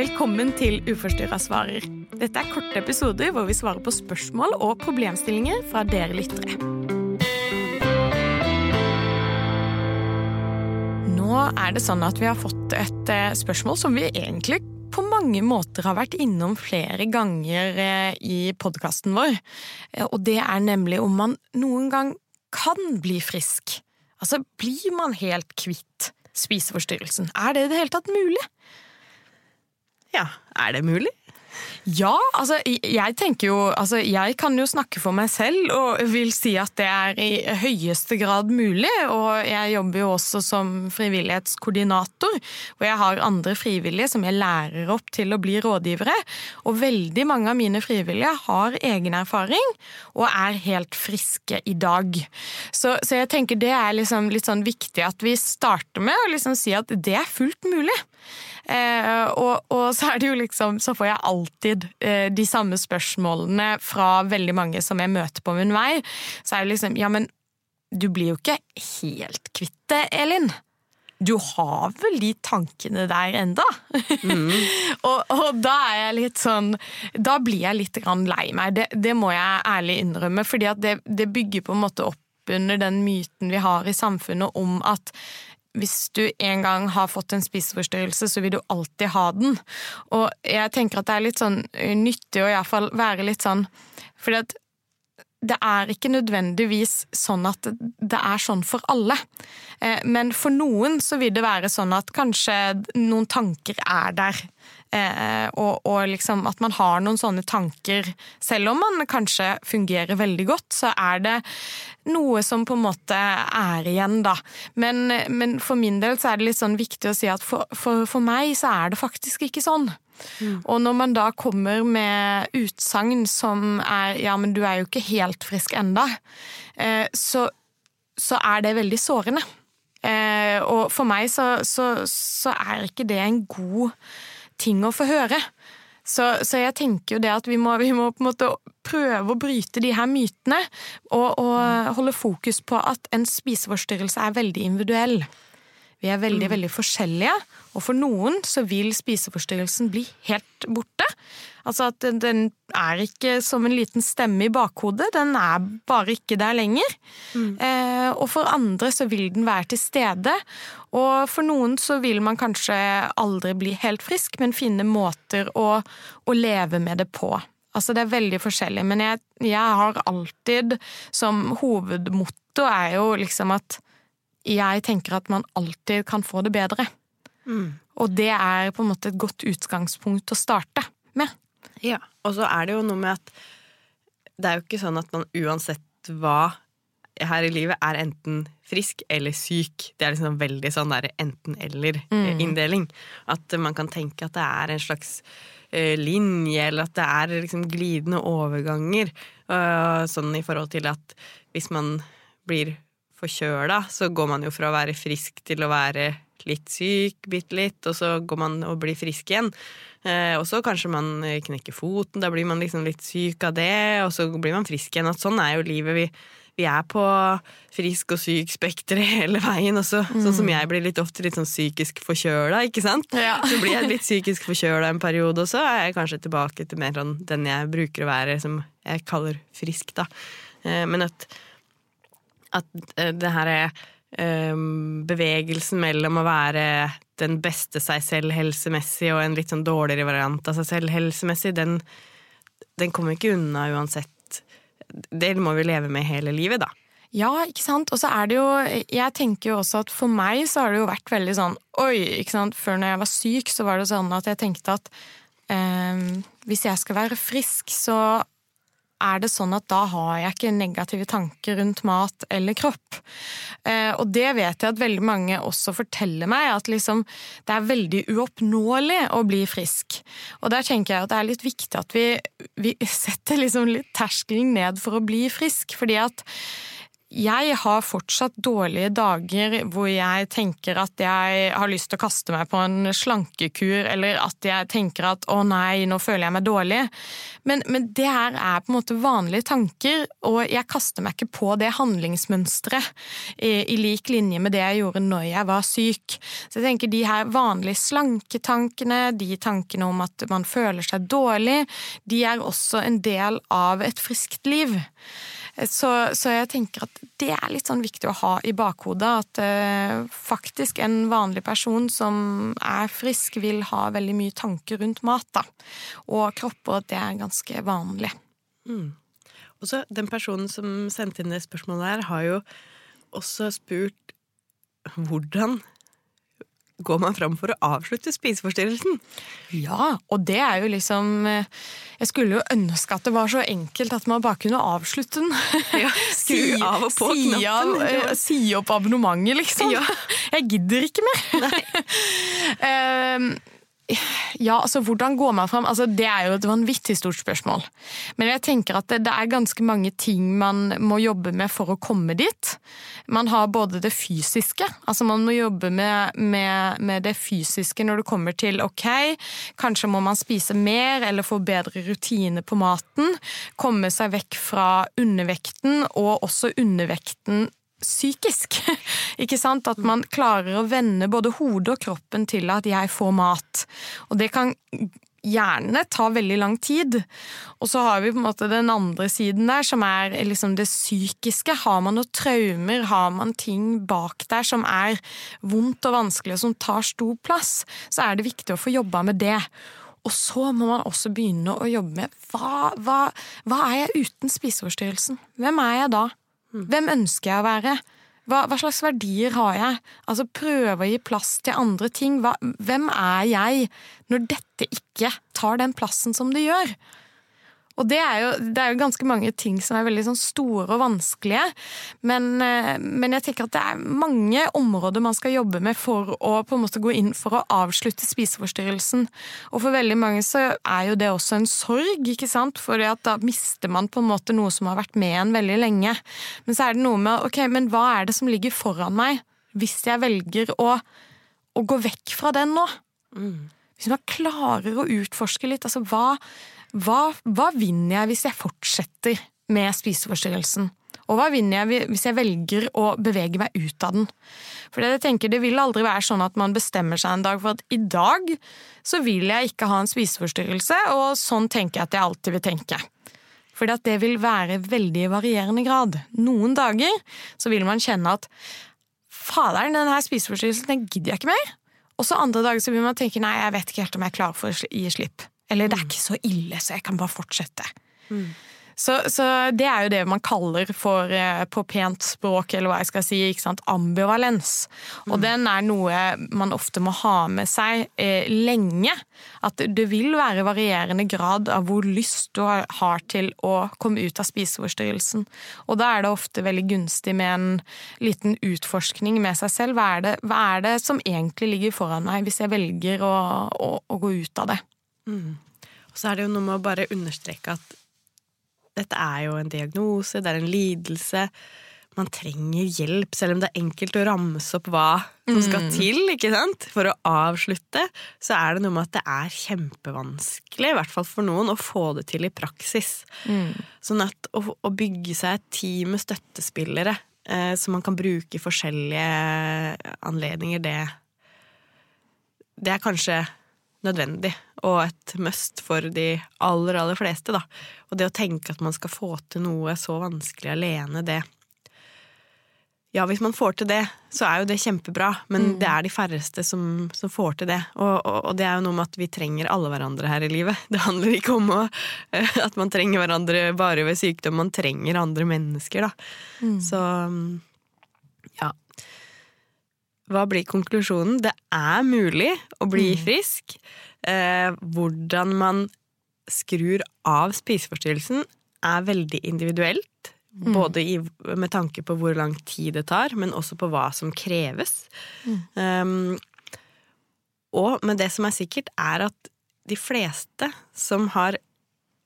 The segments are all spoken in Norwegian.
Velkommen til Uforstyrra svarer. Dette er korte episoder hvor vi svarer på spørsmål og problemstillinger fra dere lyttere. Nå er det sånn at vi har fått et eh, spørsmål som vi egentlig på mange måter har vært innom flere ganger eh, i podkasten vår. Eh, og det er nemlig om man noen gang kan bli frisk. Altså, blir man helt kvitt spiseforstyrrelsen? Er det i det hele tatt mulig? Ja, er det mulig? Ja, altså jeg tenker jo Altså jeg kan jo snakke for meg selv og vil si at det er i høyeste grad mulig. Og jeg jobber jo også som frivillighetskoordinator, hvor jeg har andre frivillige som jeg lærer opp til å bli rådgivere. Og veldig mange av mine frivillige har egen erfaring og er helt friske i dag. Så, så jeg tenker det er liksom litt sånn viktig at vi starter med å liksom si at det er fullt mulig. Eh, og, og, så er det jo liksom Så får jeg alltid eh, de samme spørsmålene fra veldig mange som jeg møter på min vei. Så er det liksom Ja, men du blir jo ikke helt kvitt det, Elin. Du har vel de tankene der enda? Mm. og, og, da er jeg litt sånn Da blir jeg litt lei meg. Det, det må jeg ærlig innrømme, fordi det, det bygger på en måte opp under den myten vi har i samfunnet om at hvis du en gang har fått en spiseforstyrrelse, så vil du alltid ha den. Og jeg tenker at det er litt sånn eh, nyttig å iallfall være litt sånn at det er ikke nødvendigvis sånn at det er sånn for alle. Eh, men for noen så vil det være sånn at kanskje noen tanker er der. Eh, og, og liksom at man har noen sånne tanker. Selv om man kanskje fungerer veldig godt, så er det noe som på en måte er igjen, da. Men, men for min del så er det litt sånn viktig å si at for, for, for meg så er det faktisk ikke sånn. Mm. Og når man da kommer med utsagn som er 'ja, men du er jo ikke helt frisk enda', eh, så, så er det veldig sårende. Eh, og for meg så, så, så er ikke det en god ting å få høre. Så, så, jeg tenker jo det at vi må, vi må, på en måte prøve å bryte de her mytene, og, og holde fokus på at en spiseforstyrrelse er veldig individuell. Vi er veldig, mm. veldig forskjellige, og for noen så vil spiseforstyrrelsen bli helt borte. Altså at den er ikke som en liten stemme i bakhodet, den er bare ikke der lenger. Mm. Eh, og for andre så vil den være til stede, og for noen så vil man kanskje aldri bli helt frisk, men finne måter å, å leve med det på. Altså det er veldig forskjellig, men jeg, jeg har alltid som hovedmotto er jo liksom at jeg tenker at man alltid kan få det bedre. Mm. Og det er på en måte et godt utgangspunkt å starte med. Ja, og så er det jo noe med at det er jo ikke sånn at man uansett hva her i livet er enten frisk eller syk. Det er liksom veldig sånn der enten-eller-inndeling. Mm. At man kan tenke at det er en slags uh, linje, eller at det er liksom glidende overganger. Uh, sånn i forhold til at hvis man blir forkjøla, så går man jo fra å være frisk til å være litt syk, bitte litt, og så går man og blir frisk igjen. Eh, og så kanskje man knekker foten, da blir man liksom litt syk av det, og så blir man frisk igjen. At sånn er jo livet. Vi, vi er på frisk og syk spekteret hele veien. Også, mm. Sånn som jeg blir litt ofte litt sånn psykisk forkjøla, ikke sant. Ja. Så blir jeg litt psykisk forkjøla en periode, og så er jeg kanskje tilbake til mer sånn den jeg bruker å være, som jeg kaller frisk, da. Eh, men at at eh, det her er um, bevegelsen mellom å være den beste seg selv helsemessig og en litt sånn dårligere variant av seg selv helsemessig, den, den kommer ikke unna uansett. Det må vi leve med hele livet, da. Ja, ikke sant. Og så er det jo Jeg tenker jo også at for meg så har det jo vært veldig sånn Oi, ikke sant. Før når jeg var syk, så var det sånn at jeg tenkte at eh, hvis jeg skal være frisk, så er det sånn at da har jeg ikke negative tanker rundt mat eller kropp. Eh, og det vet jeg at veldig mange også forteller meg, at liksom det er veldig uoppnåelig å bli frisk. Og der tenker jeg at det er litt viktig at vi, vi setter liksom litt terskelen ned for å bli frisk, fordi at jeg har fortsatt dårlige dager hvor jeg tenker at jeg har lyst til å kaste meg på en slankekur, eller at jeg tenker at å nei, nå føler jeg meg dårlig. Men, men det her er på en måte vanlige tanker, og jeg kaster meg ikke på det handlingsmønsteret i, i lik linje med det jeg gjorde når jeg var syk. Så jeg tenker de her vanlige slanketankene, de tankene om at man føler seg dårlig, de er også en del av et friskt liv. Så, så, jeg tenker at det er litt sånn viktig å ha i bakhodet. At uh, faktisk en vanlig person som er frisk, vil ha veldig mye tanker rundt mat. Da. Og kropper, det er ganske vanlig. Mm. Og så Den personen som sendte inn det spørsmålet her, har jo også spurt hvordan går man fram for å avslutte spiseforstyrrelsen? Ja, og det er jo liksom eh, Jeg skulle jo ønske at det var så enkelt at man bare kunne avslutte den. Ja, skru av og på si, knappen. Av, eh, si opp abonnementet, liksom. Ja. Jeg gidder ikke mer. um, Ja, altså hvordan går man fram? Altså, det er jo et vanvittig stort spørsmål. Men jeg tenker at det, det, er ganske mange ting man må jobbe med for å komme dit. Man har både det fysiske, altså man må jobbe med, med, med det fysiske når det kommer til ok, kanskje må man spise mer eller få bedre rutine på maten. Komme seg vekk fra undervekten, og også undervekten psykisk. Ikke sant? At man klarer å vende både hodet og kroppen til at jeg får mat. Og det kan gjerne ta veldig lang tid. Og så har vi på en måte den andre siden der, som er liksom det psykiske. Har man noen traumer, har man ting bak der som er vondt og vanskelig, og som tar stor plass, så er det viktig å få jobba med det. Og så må man også begynne å jobbe med hva, hva, hva er jeg uten spiseforstyrrelsen? Hvem er jeg da? Hvem ønsker jeg å være? Hva, hva, slags verdier har jeg? Altså Prøve å gi plass til andre ting. Hva, hvem er jeg når dette ikke tar den plassen som det gjør? Og det er, jo, det er jo ganske mange ting som er veldig sånn store og vanskelige. Men, eh, men, jeg tenker at det er mange områder man skal jobbe med for å på en måte gå inn for å avslutte spiseforstyrrelsen. Og for veldig mange så er jo det også en sorg, ikke sant? For da mister man på en måte noe som har vært med en veldig lenge. Men så er det noe med ok, men hva er det som ligger foran meg, hvis jeg velger å, å gå vekk fra den nå? Mm. Hvis man klarer å utforske litt, altså hva hva, hva vinner jeg hvis jeg fortsetter med spiseforstyrrelsen? Og hva vinner jeg hvis jeg velger å bevege meg ut av den? For jeg tenker Det vil aldri være sånn at man bestemmer seg en dag for at i dag så vil jeg ikke ha en spiseforstyrrelse, og sånn tenker jeg at jeg alltid vil tenke. Fordi det vil være veldig varierende grad. Noen dager så vil man kjenne at faderen, denne spiseforstyrrelsen den gidder jeg ikke mer. Og så andre dager så vil man tenke nei, jeg vet ikke helt om jeg er klar for å gi slipp. Eller det er ikke så ille, så jeg kan bare fortsette. Mm. Så, så, det er jo det man kaller for, eh, på pent språk, eller hva jeg skal si, ambivalens. Og mm. den er noe man ofte må ha med seg eh, lenge. At det vil være varierende grad av hvor lyst du har til å komme ut av spiseforstyrrelsen. Og da er det ofte veldig gunstig med en liten utforskning med seg selv. Hva er det, hva er det som egentlig ligger foran meg, hvis jeg velger å, å, å gå ut av det? Mm. Og så er det jo noe med å bare understreke at dette er jo en diagnose, det er en lidelse. Man trenger hjelp, selv om det er enkelt å ramse opp hva som skal mm. til. ikke sant? For å avslutte, så er det noe med at det er kjempevanskelig, i hvert fall for noen, å få det til i praksis. Mm. Sånn at å, å, bygge seg et team med støttespillere eh, som man kan bruke i forskjellige anledninger, det Det er kanskje nødvendig og et must for de aller, aller fleste, da. Og det å tenke at man skal få til noe så vanskelig alene, det Ja, hvis man får til det, så er jo det kjempebra, men mm. det er de færreste som, som får til det. Og, og, og, det er jo noe med at vi trenger alle hverandre her i livet. Det handler ikke om å, at man trenger hverandre bare ved sykdom, man trenger andre mennesker, da. Mm. Så ja. Hva blir konklusjonen? Det er mulig å bli mm. frisk. Eh, hvordan man skrur av spiseforstyrrelsen, er veldig individuelt. Mm. Både i, med tanke på hvor lang tid det tar, men også på hva som kreves. Mm. Um, og, men det som er sikkert, er at de fleste som har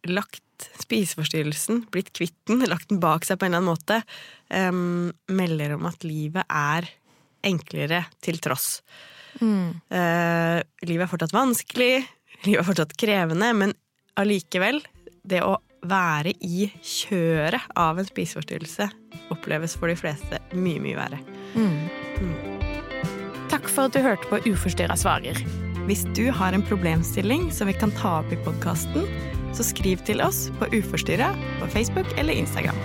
lagt spiseforstyrrelsen, blitt kvitt den, lagt den bak seg på en eller annen måte, um, melder om at livet er enklere til tross. Eh, livet er fortsatt vanskelig, livet er fortsatt krevende, men allikevel, det å være i kjøret av en spiseforstyrrelse oppleves for de fleste mye, mye verre. Takk for at du hørte på Uforstyrra svarer. Hvis du har en problemstilling som vi kan ta opp i podkasten, så skriv til oss på Uforstyrra på Facebook eller Instagram.